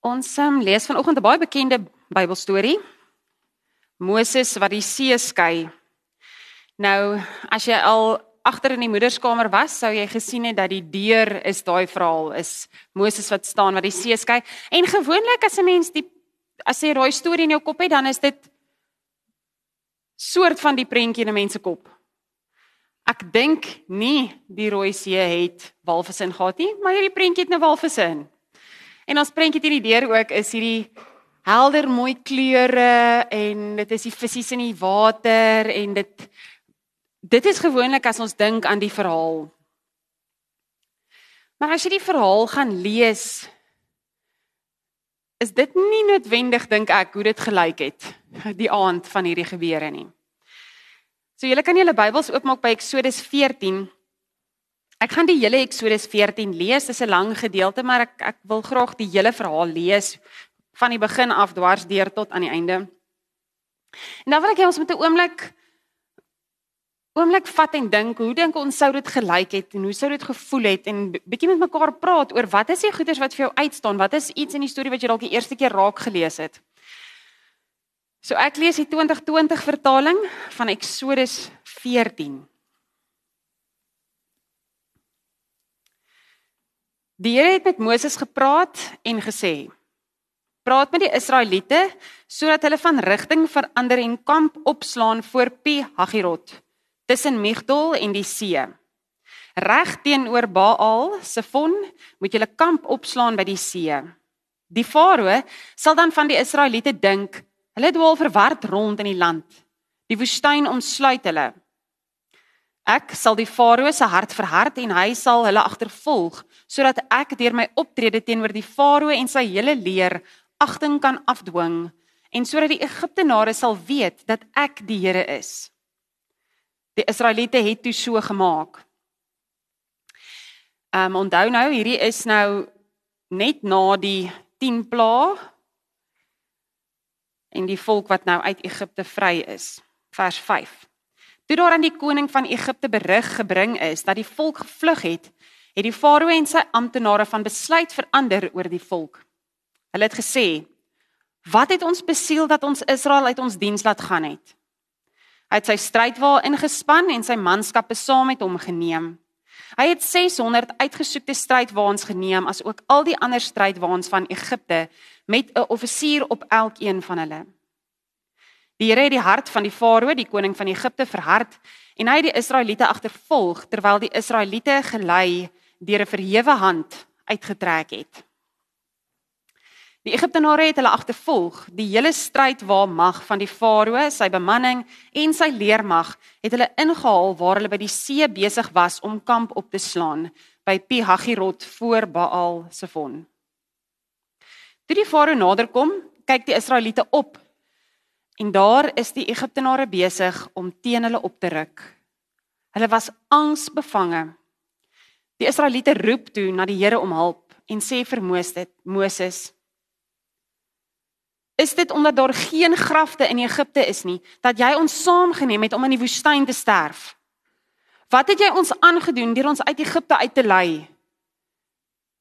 Ons um, lees vanoggend 'n baie bekende Bybelstorie. Moses wat die see skei. Nou, as jy al agter in die moederskamer was, sou jy gesien het dat die deur is daai verhaal is Moses wat staan wat die see skei. En gewoonlik as 'n mens die as jy daai storie in jou kop het, dan is dit soort van die prentjie in 'n mens se kop. Ek dink nie die Rooi See het walvisse in gehad nie, maar hierdie prentjie het 'n walvisse in. En ons prentjie teen die deur ook is hierdie helder mooi kleure en dit is die visse in die water en dit dit is gewoonlik as ons dink aan die verhaal. Maar as jy die verhaal gaan lees is dit nie noodwendig dink ek hoe dit gelyk het die aand van hierdie gebeure nie. So julle kan julle Bybels oopmaak by Eksodus 14 Ek gaan die hele Eksodus 14 lees. Dit is 'n lang gedeelte, maar ek ek wil graag die hele verhaal lees van die begin af dwars deur tot aan die einde. En dan wil ek hê ons moet 'n oomblik oomblik vat en dink, hoe dink ons sou dit gelyk het en hoe sou dit gevoel het en bietjie met mekaar praat oor wat is die goeders wat vir jou uitstaan? Wat is iets in die storie wat jy dalk die eerste keer raak gelees het? So ek lees die 2020 vertaling van Eksodus 14. Die Here het met Moses gepraat en gesê: "Praat met die Israeliete sodat hulle van rigting verander en kamp opslaan voor Pi Hagirot tussen Migdol en die see. Reg teenoor Baal se fon moet julle kamp opslaan by die see. Die Farao sal dan van die Israeliete dink, hulle dwaal verward rond in die land. Die woestyn omsluit hulle. Ek sal die Farao se hart verhard en hy sal hulle agtervolg sodat ek deur my optrede teenoor die Farao en sy hele leer agting kan afdwing en sodat die Egiptenare sal weet dat ek die Here is. Die Israeliete het toe so gemaak. Ehm um, onthou nou, hierdie is nou net na die 10 plaae en die volk wat nou uit Egipte vry is. Vers 5. Toe daar aan die koning van Egipte berig gebring is dat die volk gevlug het, het die farao en sy amptenare van besluit verander oor die volk. Hulle het gesê: "Wat het ons besiel dat ons Israel uit ons diens laat gaan het?" Hy het sy strydwa ingespan en sy manskappe saam met hom geneem. Hy het 600 uitgesoekte strydwaans geneem as ook al die ander strydwaans van Egipte met 'n offisier op elkeen van hulle. Die Here het die hart van die Farao, die koning van Egipte, verhard en hy het die Israeliete agtervolg terwyl die Israeliete gelei deur 'n verhewe hand uitgetrek het. Die Egiptenare het hulle agtervolg. Die hele stryd waar mag van die Farao, sy bemanning en sy leermag het hulle ingehaal waar hulle by die see besig was om kamp op te slaan by Pi-hagirot voor Baal se fon. Toe die Farao naderkom, kyk die Israeliete op En daar is die Egiptenare besig om teen hulle op te ruk. Hulle was angsbevange. Die Israeliete roep toe na die Here om hulp en sê vir Moses: Is dit omdat daar geen grafte in Egipte is nie dat jy ons saamgeneem het om in die woestyn te sterf? Wat het jy ons aangedoen deur ons uit Egipte uit te lei?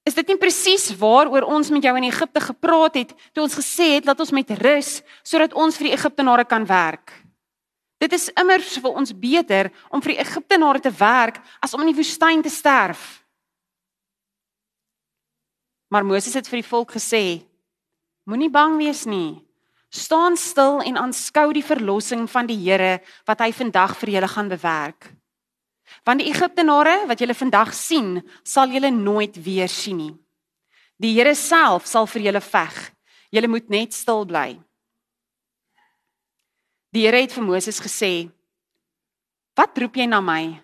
Is dit nie presies waaroor ons met jou in Egipte gepraat het toe ons gesê het dat ons met rus sodat ons vir die Egiptenare kan werk? Dit is immers vir ons beter om vir die Egiptenare te werk as om in die woestyn te sterf. Maar Moses het vir die volk gesê: Moenie bang wees nie. Staan stil en aanskou die verlossing van die Here wat hy vandag vir julle gaan bewerk. Want die Egiptenare wat julle vandag sien, sal julle nooit weer sien nie. Die Here self sal vir julle veg. Julle moet net stil bly. Die Here het vir Moses gesê: "Wat roep jy na my?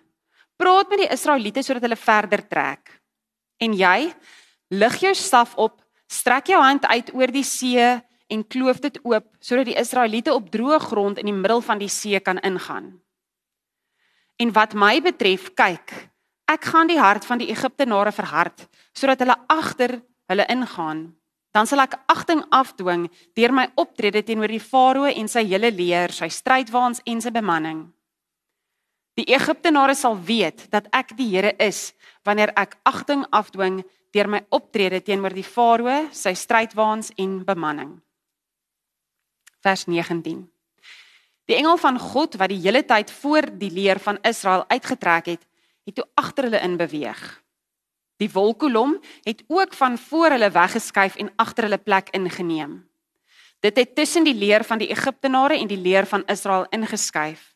Praat met die Israeliete sodat hulle verder trek. En jy, lig jou staf op, strek jou hand uit oor die see en kloof dit oop sodat die Israeliete op droë grond in die middel van die see kan ingaan." En wat my betref, kyk, ek gaan die hart van die Egiptenare verhard sodat hulle agter hulle ingaan. Dan sal ek agting afdwing deur my optrede teenoor die Farao en sy hele leer, sy strydwaans en sy bemanning. Die Egiptenare sal weet dat ek die Here is wanneer ek agting afdwing deur my optrede teenoor die farao, sy strydwaans en bemanning. Vers 19. Die engel van God wat die hele tyd voor die leer van Israel uitgetrek het, het toe agter hulle in beweeg. Die wolkkolom het ook van voor hulle weggeskuif en agter hulle plek ingeneem. Dit het tussen die leer van die Egiptenare en die leer van Israel ingeskuif.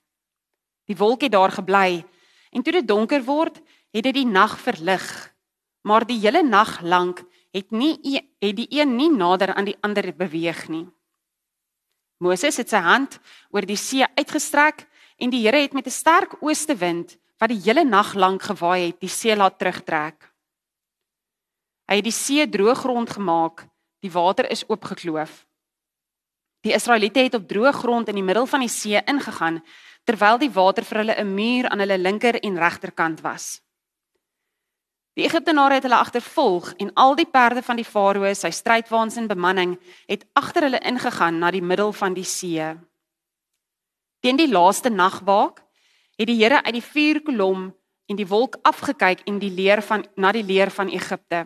Die wolk het daar gebly en toe dit donker word, het dit die nag verlig. Maar die hele nag lank het nie het die een nie nader aan die ander beweeg nie. Moses het sy hand oor die see uitgestrek en die Here het met 'n sterk oostewind wat die hele nag lank gewaai het, die see laat terugtrek. Hy het die see droë grond gemaak, die water is oopgekloof. Die Israeliete het op droë grond in die middel van die see ingegaan terwyl die water vir hulle 'n muur aan hulle linker en regterkant was. Die Egiptenare het hulle agtervolg en al die perde van die farao, sy strydwaans en bemanning, het agter hulle ingegaan na die middel van die see. Teen die laaste nagwaak het die Here uit die vuurkolom en die wolk afgekyk en die leer van na die leer van Egipte.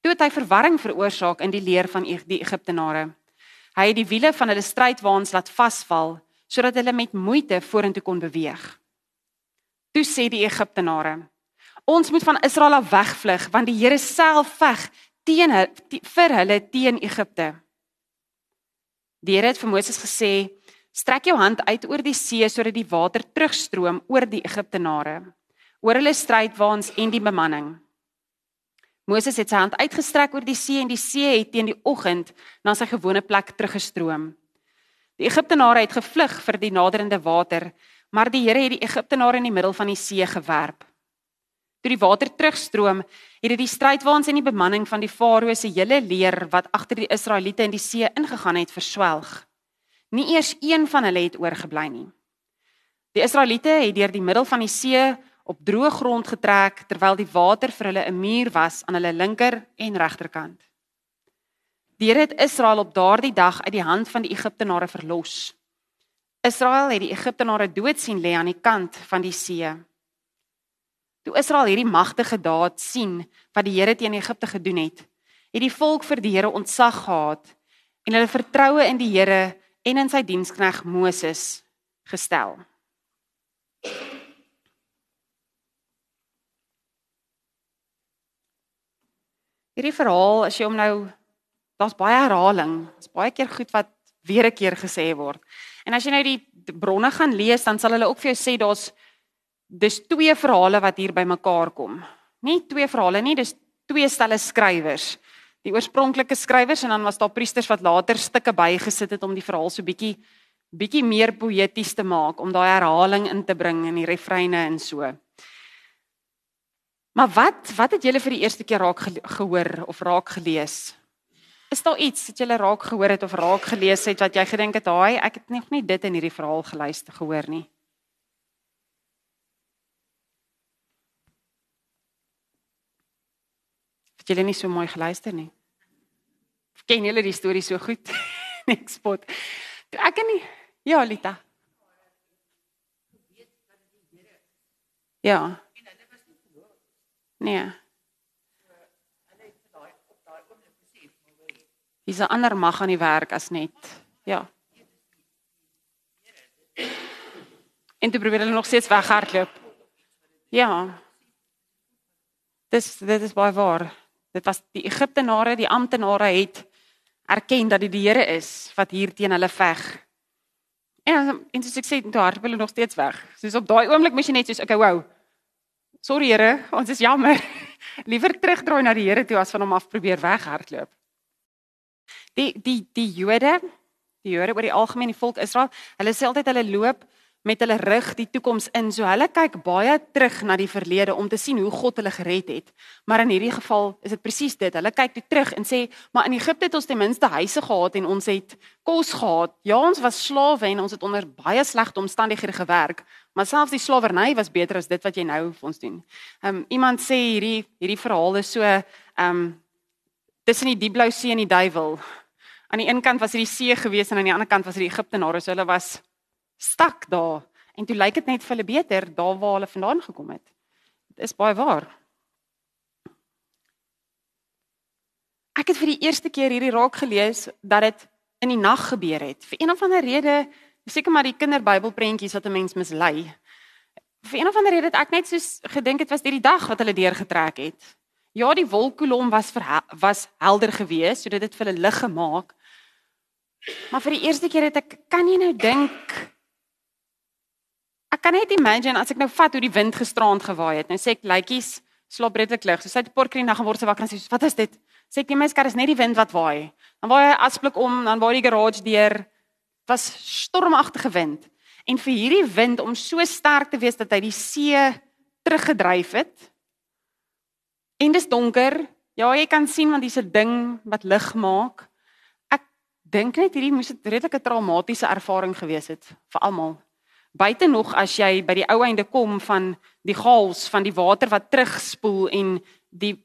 Toe het hy verwarring veroorsaak in die leer van die Egiptenare. Hy het die wiele van hulle strydwaans laat vasval sodat hulle met moeite vorentoe kon beweeg. Toe sê die Egiptenare: Ons moet van Israel af wegvlug want die Here self veg teen vir hulle teen Egipte. Die Here het vir Moses gesê: "Strek jou hand uit oor die see sodat die water terugstroom oor die Egiptenare, oor hulle strydwaans en die bemanning." Moses het sy hand uitgestrek oor die see en die see het teen die oggend na sy gewone plek teruggestroom. Die Egiptenare het gevlug vir die naderende water, maar die Here het die Egiptenare in die middel van die see gewerp. Toe die water terugstroom, het dit die strydwaans en die bemanning van die farao se hele leer wat agter die Israeliete in die see ingegaan het, verswelg. Nie eers een van hulle het oorgebly nie. Die Israeliete het deur die middel van die see op droë grond getrek terwyl die water vir hulle 'n muur was aan hulle linker en regterkant. Die Here het Israel op daardie dag uit die hand van die Egiptenare verlos. Israel het die Egiptenare dood sien lê aan die kant van die see. Toe Israel hierdie magtige daad sien wat die Here teen Egipte gedoen het, het die volk vir die Here ontzag gehad en hulle vertroue in die Here en in sy dienskneg Moses gestel. Hierdie verhaal as jy hom nou daar's baie herhaling, daar's baie keer goed wat weer 'n keer gesê word. En as jy nou die bronne gaan lees, dan sal hulle ook vir jou sê daar's dis twee verhale wat hier bymekaar kom. Nie twee verhale nie, dis twee stelle skrywers. Die oorspronklike skrywers en dan was daar priesters wat later stukke bygesit het om die verhaal so bietjie bietjie meer poëties te maak om daai herhaling in te bring in die refreine en so. Maar wat wat het julle vir die eerste keer raak gehoor of raak gelees? Is daar iets wat julle raak gehoor het of raak gelees het wat jy gedink het, "Haai, ek het nog nie dit in hierdie verhaal geluister gehoor nie." Het julle nie so mooi geluister nie? Ken julle die storie so goed? Nek spot. Toe ek en nie Ja, Lita. Ja. Nee. Dis 'n ander mag aan die werk as net. Ja. En toe probeer hulle nog steeds weghardloop. Ja. Dis dit is baie waar. Dit was die Egiptenare, die amptenare het erken dat dit die Here is wat hier teen hulle veg. En en soos ek sê, toe hardloop hulle nog steeds weg. Soos op daai oomblik moet jy net soos okay, wow. Sorry Here, ons is jammer. Liewer terugdraai na die Here toe as van hom af probeer weghardloop. Die die die Jode, die Jode oor die algemeen die volk Israel, hulle sê altyd hulle loop met hulle rug die toekoms in. So hulle kyk baie terug na die verlede om te sien hoe God hulle gered het. Maar in hierdie geval is dit presies dit. Hulle kyk toe terug en sê, "Maar in Egipte het ons ten minste huise gehad en ons het kos gehad. Ja, ons was slawe en ons het onder baie slegte omstandighede gewerk, maar selfs die slawerny was beter as dit wat jy nou vir ons doen." Ehm um, iemand sê hierdie hierdie verhaal is so ehm um, tussen die diepblou see en die duiwel. Aan die een kant was dit die see gewees en aan die ander kant was dit die Egiptenare. So hulle was stak daar en toe lyk dit net vir hulle beter daar waar hulle vandaan gekom het. Dit is baie waar. ek het vir die eerste keer hierdie raak gelees dat dit in die nag gebeur het. Vir een of ander rede, seker maar die kinderbybelprentjies wat 'n mens mislei. Vir een of ander rede het ek net soos gedink dit was hierdie dag wat hulle deurgetrek het. Ja, die wolkkolom was vir was helder geweest, so dit het vir hulle lig gemaak. Maar vir die eerste keer het ek kan jy nou dink Ek kan net imagine as ek nou vat hoe die wind gisteraand gewaai het. Nou sê ek lykies slaap redelik lig. So in die nag geword se wakker en sê, "Wat is dit?" Sê ek, "Nee, my skar is net die wind wat waai." Dan waai hy asblik om, dan waai die garage deur. Was stormagtige wind. En vir hierdie wind om so sterk te wees dat hy die see teruggedryf het. En dis donker. Ja, jy kan sien want dis 'n ding wat lig maak. Ek dink net hierdie moes 'n redelike traumatiese ervaring gewees het vir almal buite nog as jy by die ou einde kom van die chaos van die water wat terugspoel en die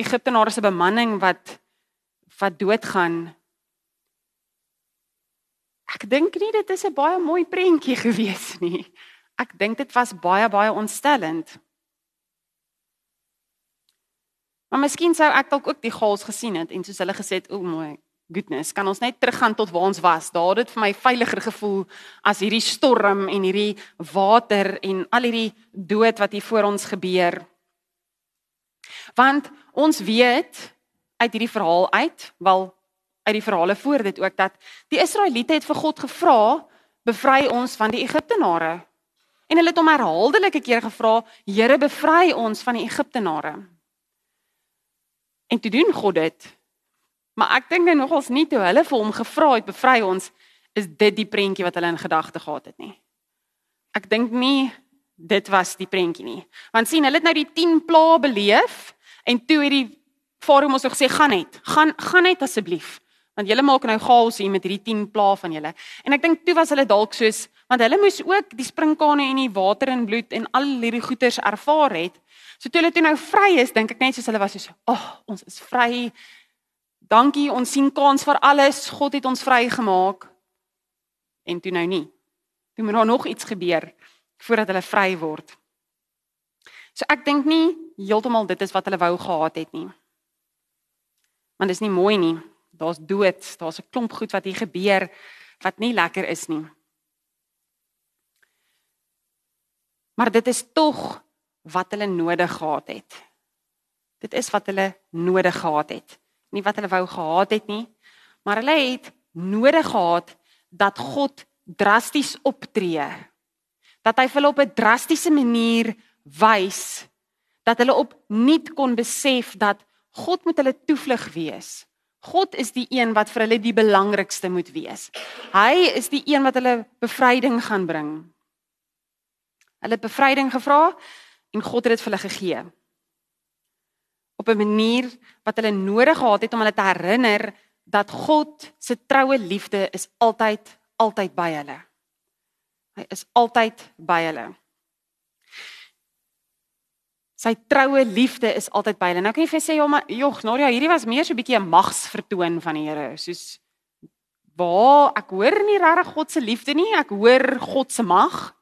Egiptenare se bemanning wat wat doodgaan. Ek dink nie dit is 'n baie mooi prentjie gewees nie. Ek dink dit was baie baie ontstellend. Maar miskien sou ek dalk ook die chaos gesien het en soos hulle gesê het, o mooi, goodness, kan ons net teruggaan tot waar ons was. Daar het dit vir my veiliger gevoel as hierdie storm en hierdie water en al hierdie dood wat hier voor ons gebeur. Want ons weet uit hierdie verhaal uit, wel uit die verhale voor dit ook dat die Israeliete het vir God gevra, "Bevry ons van die Egiptenare." En hulle het hom herhaaldelike kere gevra, "Here, bevry ons van die Egiptenare." En toe doen God dit Maar ek dink nou nogals nie toe hulle vir hom gevra het bevry ons is dit die prentjie wat hulle in gedagte gehad het nie. Ek dink nie dit was die prentjie nie. Want sien, hulle het nou die 10 plaae beleef en toe het die Farao mos gesê gaan net, gaan gaan net asseblief. Want julle maak nou chaos hier met hierdie 10 plaae van julle. En ek dink toe was hulle dalk soos want hulle moes ook die sprinkane en die water en bloed en al hierdie goeters ervaar het. So toe hulle toe nou vry is, dink ek net soos hulle was soos, "Ag, oh, ons is vry. Dankie, ons sien kans vir alles. God het ons vrygemaak. En toe nou nie. Toe moet daar nog iets gebeur voordat hulle vry word. So ek dink nie heeltemal dit is wat hulle wou gehad het nie. Want dit is nie mooi nie. Daar's dood, daar's 'n klomp goed wat hier gebeur wat nie lekker is nie. Maar dit is tog wat hulle nodig gehad het. Dit is wat hulle nodig gehad het nie wat hulle wou gehad het nie, maar hulle het nodig gehad dat God drasties optree. Dat hy hulle op 'n drastiese manier wys dat hulle opnuut kon besef dat God moet hulle toevlug wees. God is die een wat vir hulle die belangrikste moet wees. Hy is die een wat hulle bevryding gaan bring. Hulle bevryding gevra en God het dit vir hulle gegee op 'n manier wat hulle nodig gehad het om hulle te herinner dat God se troue liefde is altyd altyd by hulle. Hy is altyd by hulle. Sy troue liefde is altyd by hulle. Nou kan jy vir sê ja, maar jog, Nadia, hierdie was meer so 'n bietjie 'n magsvertoon van die Here, soos waar ek hoor nie regtig God se liefde nie, ek hoor God se mag.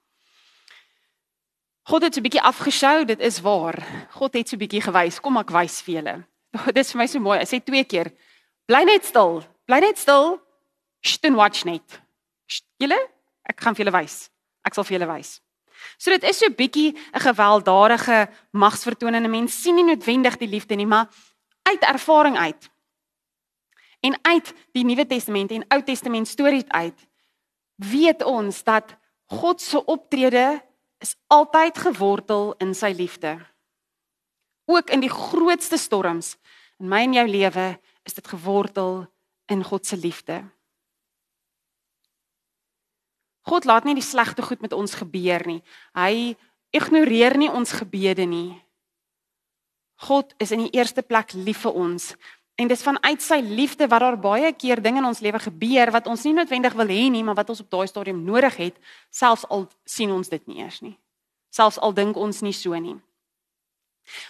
God het so 'n bietjie afgeskou, dit is waar. God het so 'n bietjie gewys, kom ek wys vir julle. Dit is vir my so mooi. Hy sê twee keer: Bly net stil. Bly net stil. Stin watch net. Julle, ek gaan vir julle wys. Ek sal vir julle wys. So dit is so 'n bietjie 'n gewelddadige magsvertoning. 'n Mens sien nie noodwendig die liefde nie, maar uit ervaring uit. En uit die Nuwe Testament en Ou Testament stories uit weet ons dat God se optrede is altyd gewortel in sy liefde. Ook in die grootste storms in my en jou lewe is dit gewortel in God se liefde. God laat nie die slegte goed met ons gebeur nie. Hy ignoreer nie ons gebede nie. God is in die eerste plek lief vir ons En dis vanuit sy liefde wat daar baie keer dinge in ons lewe gebeur wat ons nie noodwendig wil hê nie, maar wat ons op daai stadium nodig het, selfs al sien ons dit nie eers nie. Selfs al dink ons nie so nie.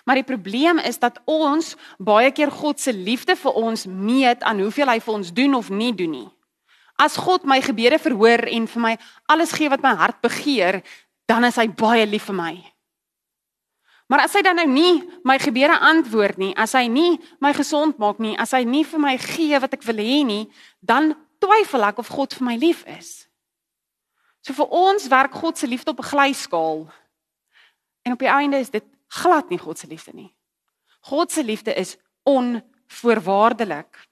Maar die probleem is dat ons baie keer God se liefde vir ons meet aan hoeveel hy vir ons doen of nie doen nie. As God my gebede verhoor en vir my alles gee wat my hart begeer, dan is hy baie lief vir my. Maar as hy dan nou nie my gebede antwoord nie, as hy nie my gesond maak nie, as hy nie vir my gee wat ek wil hê nie, dan twyfel ek of God vir my lief is. So vir ons werk God se liefde op 'n glyskaal. En op die einde is dit glad nie God se liefde nie. God se liefde is onvoorwaardelik.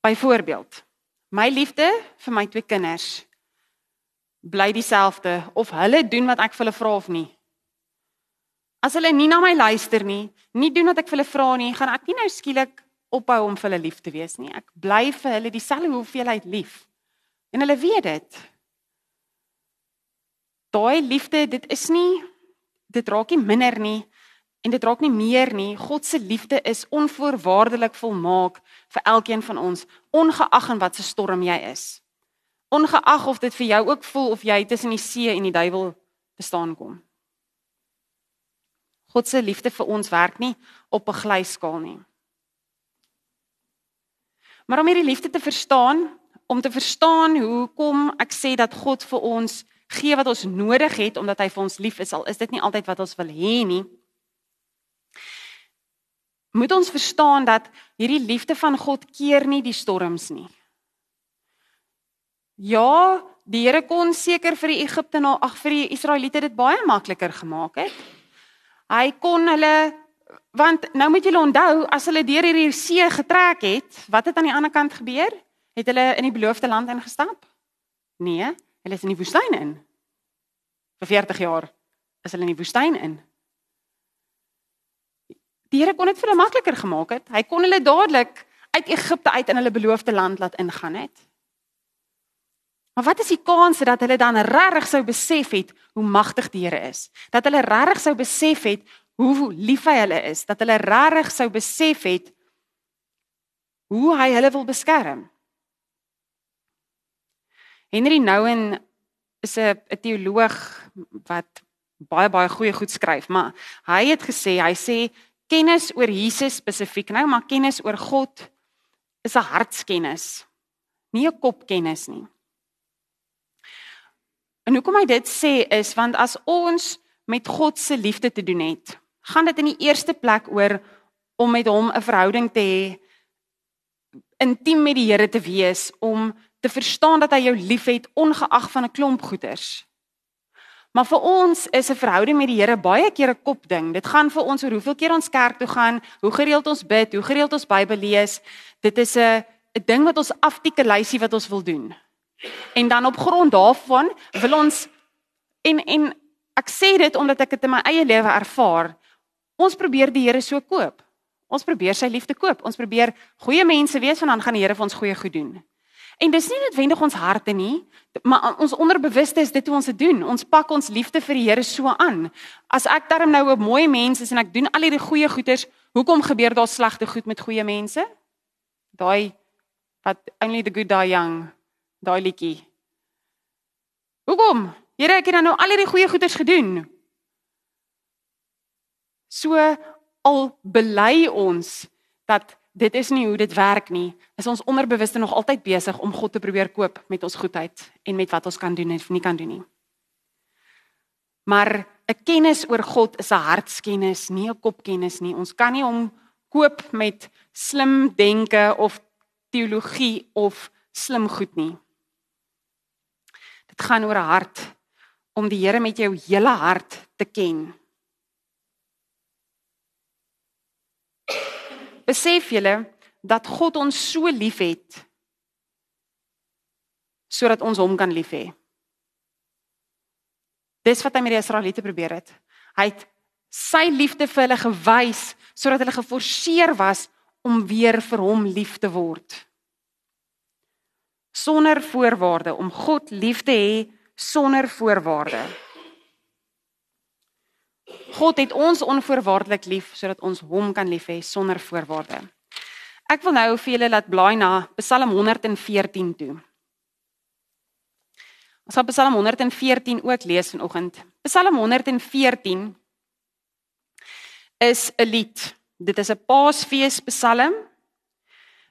Byvoorbeeld, my liefde vir my twee kinders bly dieselfde of hulle doen wat ek vir hulle vra of nie. As hulle nie na my luister nie, nie doen wat ek vir hulle vra nie, gaan ek nie nou skielik ophou om vir hulle lief te wees nie. Ek bly vir hulle dieselfde hoeveelheid lief. En hulle weet dit. Daai liefde, dit is nie dit raak nie minder nie en dit raak nie meer nie. God se liefde is onvoorwaardelik volmaak vir elkeen van ons, ongeag in watter storm jy is. Ongeag of dit vir jou ook voel of jy tussen die see en die duiwel te staan kom. God se liefde vir ons werk nie op 'n glyskaal nie. Maar om hierdie liefde te verstaan, om te verstaan hoe kom ek sê dat God vir ons gee wat ons nodig het omdat hy vir ons lief is, al is dit nie altyd wat ons wil hê nie moet ons verstaan dat hierdie liefde van God keer nie die storms nie. Ja, die Here kon seker vir die Egiptenaar, ag vir die Israeliete dit baie makliker gemaak het. Hy kon hulle want nou moet julle onthou as hulle deur hierdie see getrek het, wat het aan die ander kant gebeur? Het hulle in die beloofde land ingestap? Nee, hulle is in die woestyn in. Vir 40 jaar is hulle in die woestyn in. Die Here kon dit vir hulle makliker gemaak het. Hy kon hulle dadelik uit Egipte uit in hulle beloofde land laat ingaan het. Maar wat is die kans dat hulle dan regtig sou besef het hoe magtig die Here is? Dat hulle regtig sou besef het hoe lief hy hulle is, dat hulle regtig sou besef het hoe hy hulle wil beskerm. Henry Nouwen is 'n teoloog wat baie baie goeie goed skryf, maar hy het gesê, hy sê kennis oor Jesus spesifiek nou, maar kennis oor God is 'n hartskennis, nie 'n kopkennis nie. En hoekom hy dit sê is want as ons met God se liefde te doen het, gaan dit in die eerste plek oor om met hom 'n verhouding te hê, intiem met die Here te wees, om te verstaan dat hy jou liefhet ongeag van 'n klomp goeders. Maar vir ons is 'n verhouding met die Here baie keer 'n kopding. Dit gaan vir ons oor hoeveel keer ons kerk toe gaan, hoe gereeld ons bid, hoe gereeld ons Bybel lees. Dit is 'n 'n ding wat ons aftieke lysie wat ons wil doen. En dan op grond daarvan wil ons en en ek sê dit omdat ek dit in my eie lewe ervaar. Ons probeer die Here so koop. Ons probeer sy liefde koop. Ons probeer goeie mense wees want dan gaan die Here vir ons goeie goed doen. En dis nie noodwendig ons harte nie, maar ons onderbewuste is dit hoe ons dit doen. Ons pak ons liefde vir die Here so aan. As ek darm nou 'n mooi mens is en ek doen al hierdie goeie goeders, hoekom gebeur daar slegte goed met goeie mense? Daai wat only the good die young, daai liedjie. Hoekom? Here, ek het nou al hierdie goeie goeders gedoen. So al bely ons dat dit is nie hoe dit werk nie. Is ons onderbewuste nog altyd besig om God te probeer koop met ons goedheid en met wat ons kan doen en nie kan doen nie. Maar 'n kennis oor God is 'n hartskennis, nie 'n kopkennis nie. Ons kan nie hom koop met slim denke of teologie of slim goed nie. Dit gaan oor 'n hart om die Here met jou hele hart te ken. Besef julle dat God ons so liefhet sodat ons hom kan lief hê. Dis wat hy met die Israeliete probeer het. Hy het sy liefde vir hulle gewys sodat hulle geforseer was om weer vir hom lief te word. Sonder voorwaarde om God lief te hê sonder voorwaarde. God het ons onvoorwaardelik lief sodat ons hom kan lief hê sonder voorwaarde. Ek wil nou vir julle laat blaai na Psalm 114 toe. Ons gaan Psalm 114 ook lees vanoggend. Psalm 114 is 'n lied. Dit is 'n Paasfees Psalm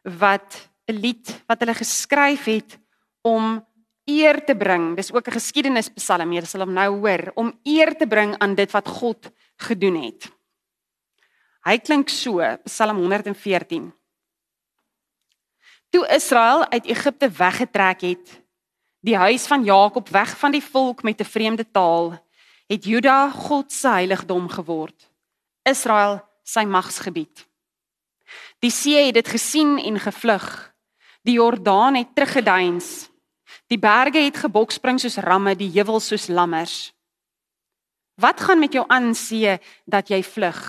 wat 'n lied wat hulle geskryf het om eer te bring. Dis ook 'n geskiedenispsalm, jy sal hom nou hoor, om eer te bring aan dit wat God gedoen het. Hy klink so, Psalm 114. Toe Israel uit Egipte weggetrek het, die huis van Jakob weg van die volk met 'n vreemde taal, het Juda God se heiligdom geword. Israel sy magsgebied. Die see het dit gesien en gevlug. Die Jordaan het teruggeduins. Die berge het gebokspring soos ramme, die heuwels soos lammers. Wat gaan met jou aan see dat jy vlug?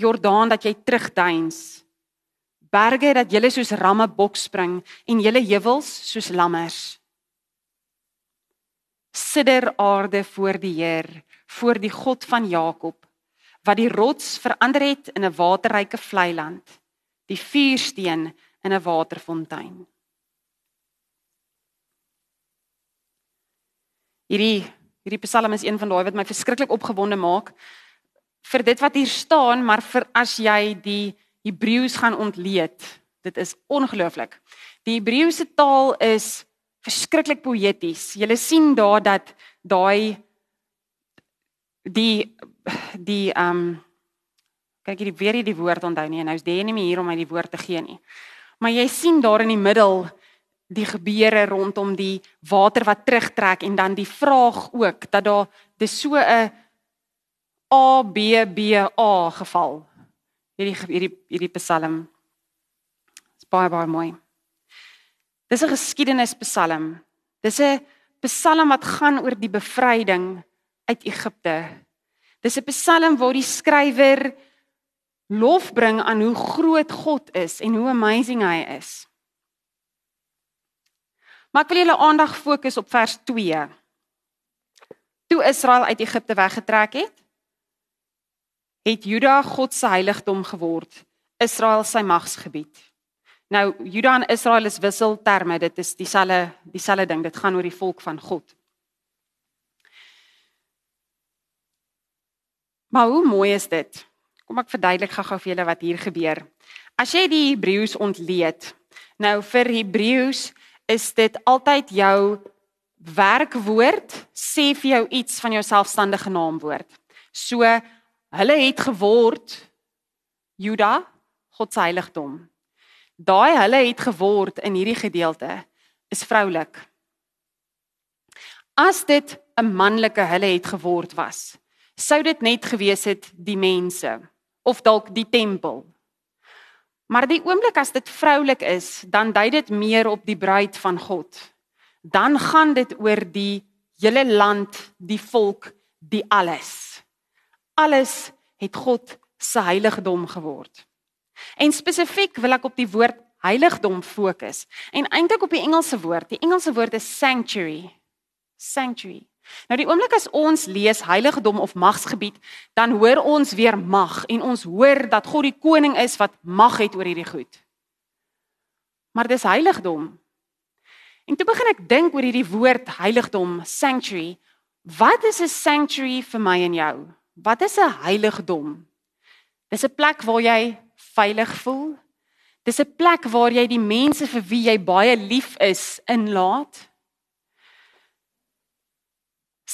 Jordaan dat jy terugduins. Berge dat julle soos ramme bokspring en julle heuwels soos lammers sidder aarde voor die Heer, voor die God van Jakob, wat die rots verander het in 'n waterryke vlei land, die vuursteen in 'n waterfontein. Hierdie hierdie Psalm is een van daai wat my verskriklik opgewonde maak vir dit wat hier staan, maar vir as jy die Hebreëus gaan ontleed. Dit is ongelooflik. Die Hebreëse taal is verskriklik poëties. Jy sien daar dat daai die die ehm um, kyk hierdie weer hierdie woord onthou nie en nou's daar nie meer hier om my die woord te gee nie. Maar jy sien daar in die middel die gebeure rondom die water wat terugtrek en dan die vraag ook dat daar dis so 'n A B B A geval. Hierdie hierdie hierdie Psalm. Dis baie baie mooi. Dis 'n geskiedenispsalm. Dis 'n psalm wat gaan oor die bevryding uit Egipte. Dis 'n psalm waar die skrywer lof bring aan hoe groot God is en hoe amazing hy is. Maar ek wil julle aandag fokus op vers 2. Toe Israel uit Egipte weggetrek het, het Juda God se heiligdom geword, Israel sy magsgebied. Nou Juda en Israel is wisselterme, dit is dieselfde dieselfde ding, dit gaan oor die volk van God. Maar hoe mooi is dit? Kom ek verduidelik gou-gou vir julle wat hier gebeur. As jy die Hebreëus ontleed, nou vir Hebreëus is dit altyd jou werkwoord sê vir jou iets van jou selfstandige naamwoord. So hulle het geword Juda, God se heiligdom daai hulle het geword in hierdie gedeelte is vroulik. As dit 'n manlike hulle het geword was, sou dit net gewees het die mense of dalk die tempel. Maar die oomblik as dit vroulik is, dan dui dit meer op die bruid van God. Dan gaan dit oor die hele land, die volk, die alles. Alles het God se heiligdom geword. En spesifiek wil ek op die woord heiligdom fokus. En eintlik op die Engelse woord. Die Engelse woord is sanctuary. Sanctuary. Nou die oomblik as ons lees heiligdom of magsgebied, dan hoor ons weer mag en ons hoor dat God die koning is wat mag het oor hierdie goed. Maar dis heiligdom. En toe begin ek dink oor hierdie woord heiligdom, sanctuary. Wat is 'n sanctuary vir my en jou? Wat is 'n heiligdom? Dis 'n plek waar jy veilig voel. Dis 'n plek waar jy die mense vir wie jy baie lief is inlaat.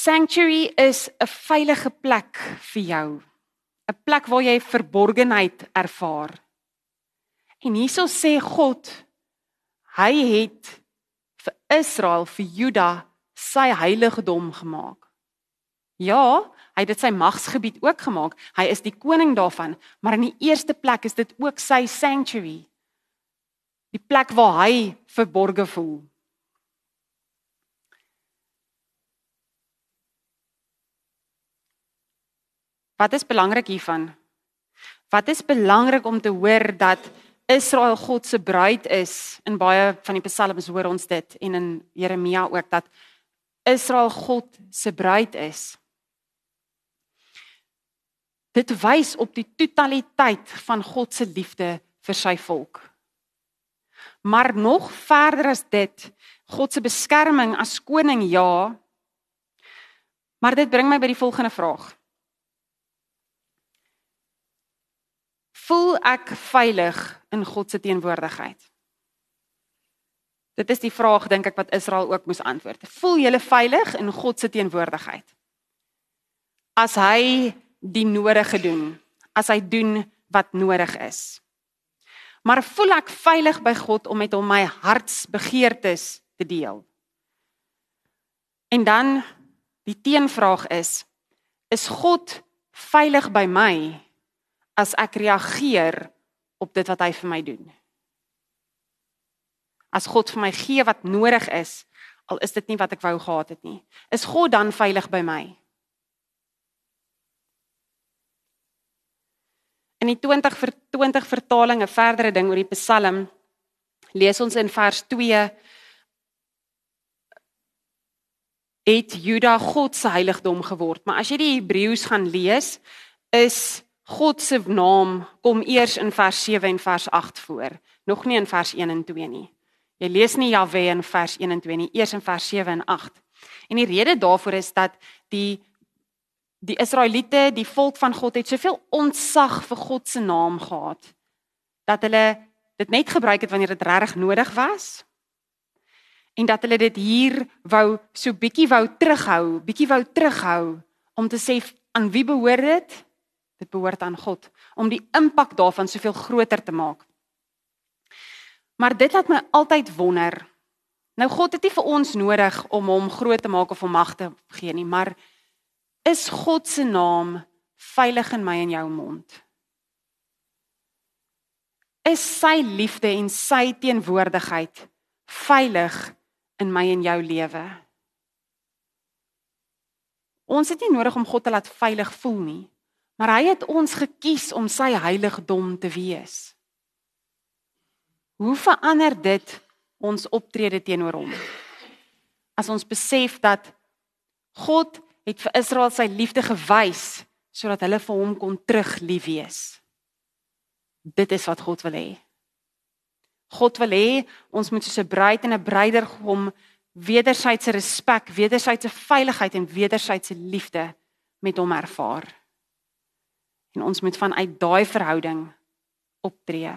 Sanctuary is 'n veilige plek vir jou. 'n Plek waar jy verborgenheid ervaar. En hieso sê God hy het vir Israel vir Juda sy heiligdom gemaak. Ja, hy het dit sy magsgebied ook gemaak. Hy is die koning daarvan, maar in die eerste plek is dit ook sy sanctuary. Die plek waar hy verborge voel. Wat is belangrik hiervan? Wat is belangrik om te hoor dat Israel God se bruid is? In baie van die psalms hoor ons dit en in Jeremia ook dat Israel God se bruid is. Dit wys op die totaliteit van God se liefde vir sy volk. Maar nog verder as dit, God se beskerming as koning ja. Maar dit bring my by die volgende vraag. Voel ek veilig in God se teenwoordigheid? Dit is die vraag dink ek wat Israel ook moes antwoord. Voel julle veilig in God se teenwoordigheid? As hy die nodige doen, as hy doen wat nodig is. Maar voel ek veilig by God om met hom my hartsbegeertes te deel? En dan die teenvraag is: Is God veilig by my as ek reageer op dit wat hy vir my doen? as God vir my gee wat nodig is, al is dit nie wat ek wou gehad het nie. Is God dan veilig by my? In die 20 vir 20 vertaling 'n verdere ding oor die Psalm lees ons in vers 2 het Juda God se heiligdom geword. Maar as jy die Hebreëus gaan lees, is God se naam kom eers in vers 7 en vers 8 voor, nog nie in vers 1 en 2 nie. Jy lees nie Jahwe in vers 1 en 2 nie, eers in vers 7 en 8. En die rede daarvoor is dat die die Israeliete, die volk van God het soveel ontzag vir God se naam gehad dat hulle dit net gebruik het wanneer dit regtig nodig was. En dat hulle dit hier wou so bietjie wou terughou, bietjie wou terughou om te sê aan wie behoort dit? Dit behoort aan God om die impak daarvan soveel groter te maak. Maar dit laat my altyd wonder. Nou God het nie vir ons nodig om hom groot te maak of om mag te gee nie, maar is God se naam veilig in my en jou mond? Is sy liefde en sy teenwoordigheid veilig in my en jou lewe? Ons het nie nodig om God te laat veilig voel nie, maar hy het ons gekies om sy heiligdom te wees. Hoe verander dit ons optrede teenoor hom? As ons besef dat God het vir Israel sy liefde gewys sodat hulle vir hom kon terug lief wees. Dit is wat God wil hê. God wil hê ons moet soos 'n bruid en 'n bruidegom wederwysige respek, wederwysige veiligheid en wederwysige liefde met hom ervaar. En ons moet vanuit daai verhouding optree.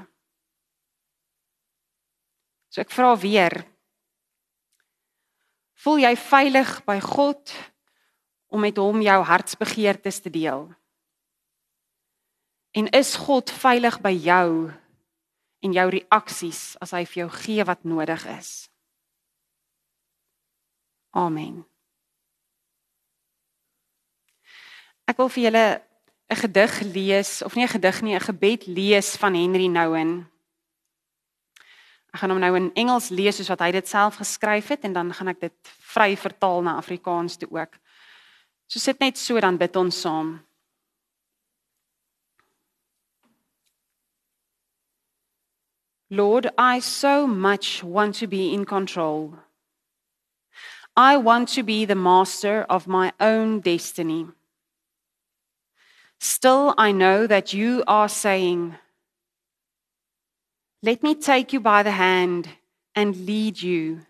So ek vra weer. Voel jy veilig by God om met hom jou hartsbegeertes te deel? En is God veilig by jou en jou reaksies as hy vir jou gee wat nodig is? Amen. Ek wil vir julle 'n gedig lees of nie 'n gedig nie, 'n gebed lees van Henry Nouwen. Ek gaan hom nou in Engels lees soos wat hy dit self geskryf het en dan gaan ek dit vry vertaal na Afrikaans toe ook. So sit net so dan bid ons saam. Lord, I so much want to be in control. I want to be the master of my own destiny. Still, I know that you are saying, Let me take you by the hand and lead you.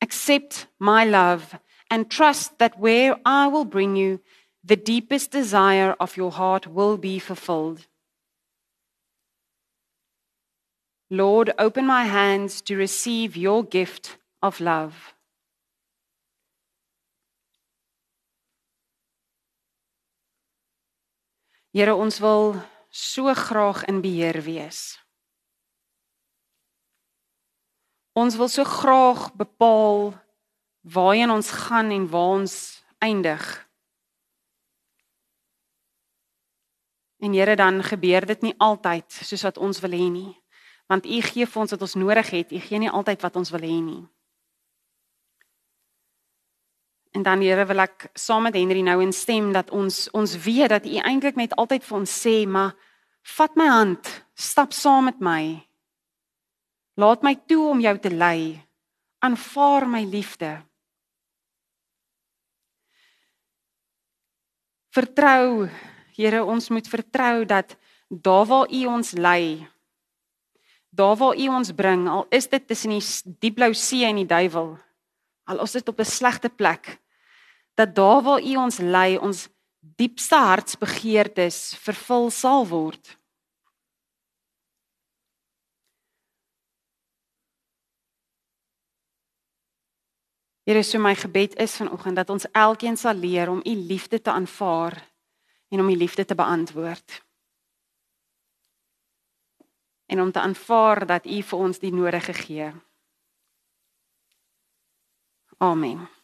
Accept my love and trust that where I will bring you, the deepest desire of your heart will be fulfilled. Lord, open my hands to receive your gift of love. Here ons wil so graag in beheer wees. Ons wil so graag bepaal waarheen ons gaan en waar ons eindig. En Here dan gebeur dit nie altyd soos wat ons wil hê nie. Want U gee vir ons wat ons nodig het. U gee nie altyd wat ons wil hê nie. En dan Here wil ek saam met Henry nou instem dat ons ons weet dat U eintlik net altyd vir ons sê, maar vat my hand, stap saam met my. Laat my toe om jou te lei. Aanvaar my liefde. Vertrou, Here, ons moet vertrou dat daar waar U ons lei, daar waar U ons bring, al is dit tussen die diep blou see en die duiwel, al is dit op 'n slegte plek, dat daar waar U ons lei, ons diepste hartsbegeertes vervul sal word. Here, so my gebed is vanoggend dat ons elkeen sal leer om u liefde te aanvaar en om u liefde te beantwoord. En om te aanvaar dat u vir ons die nodige gee. Amen.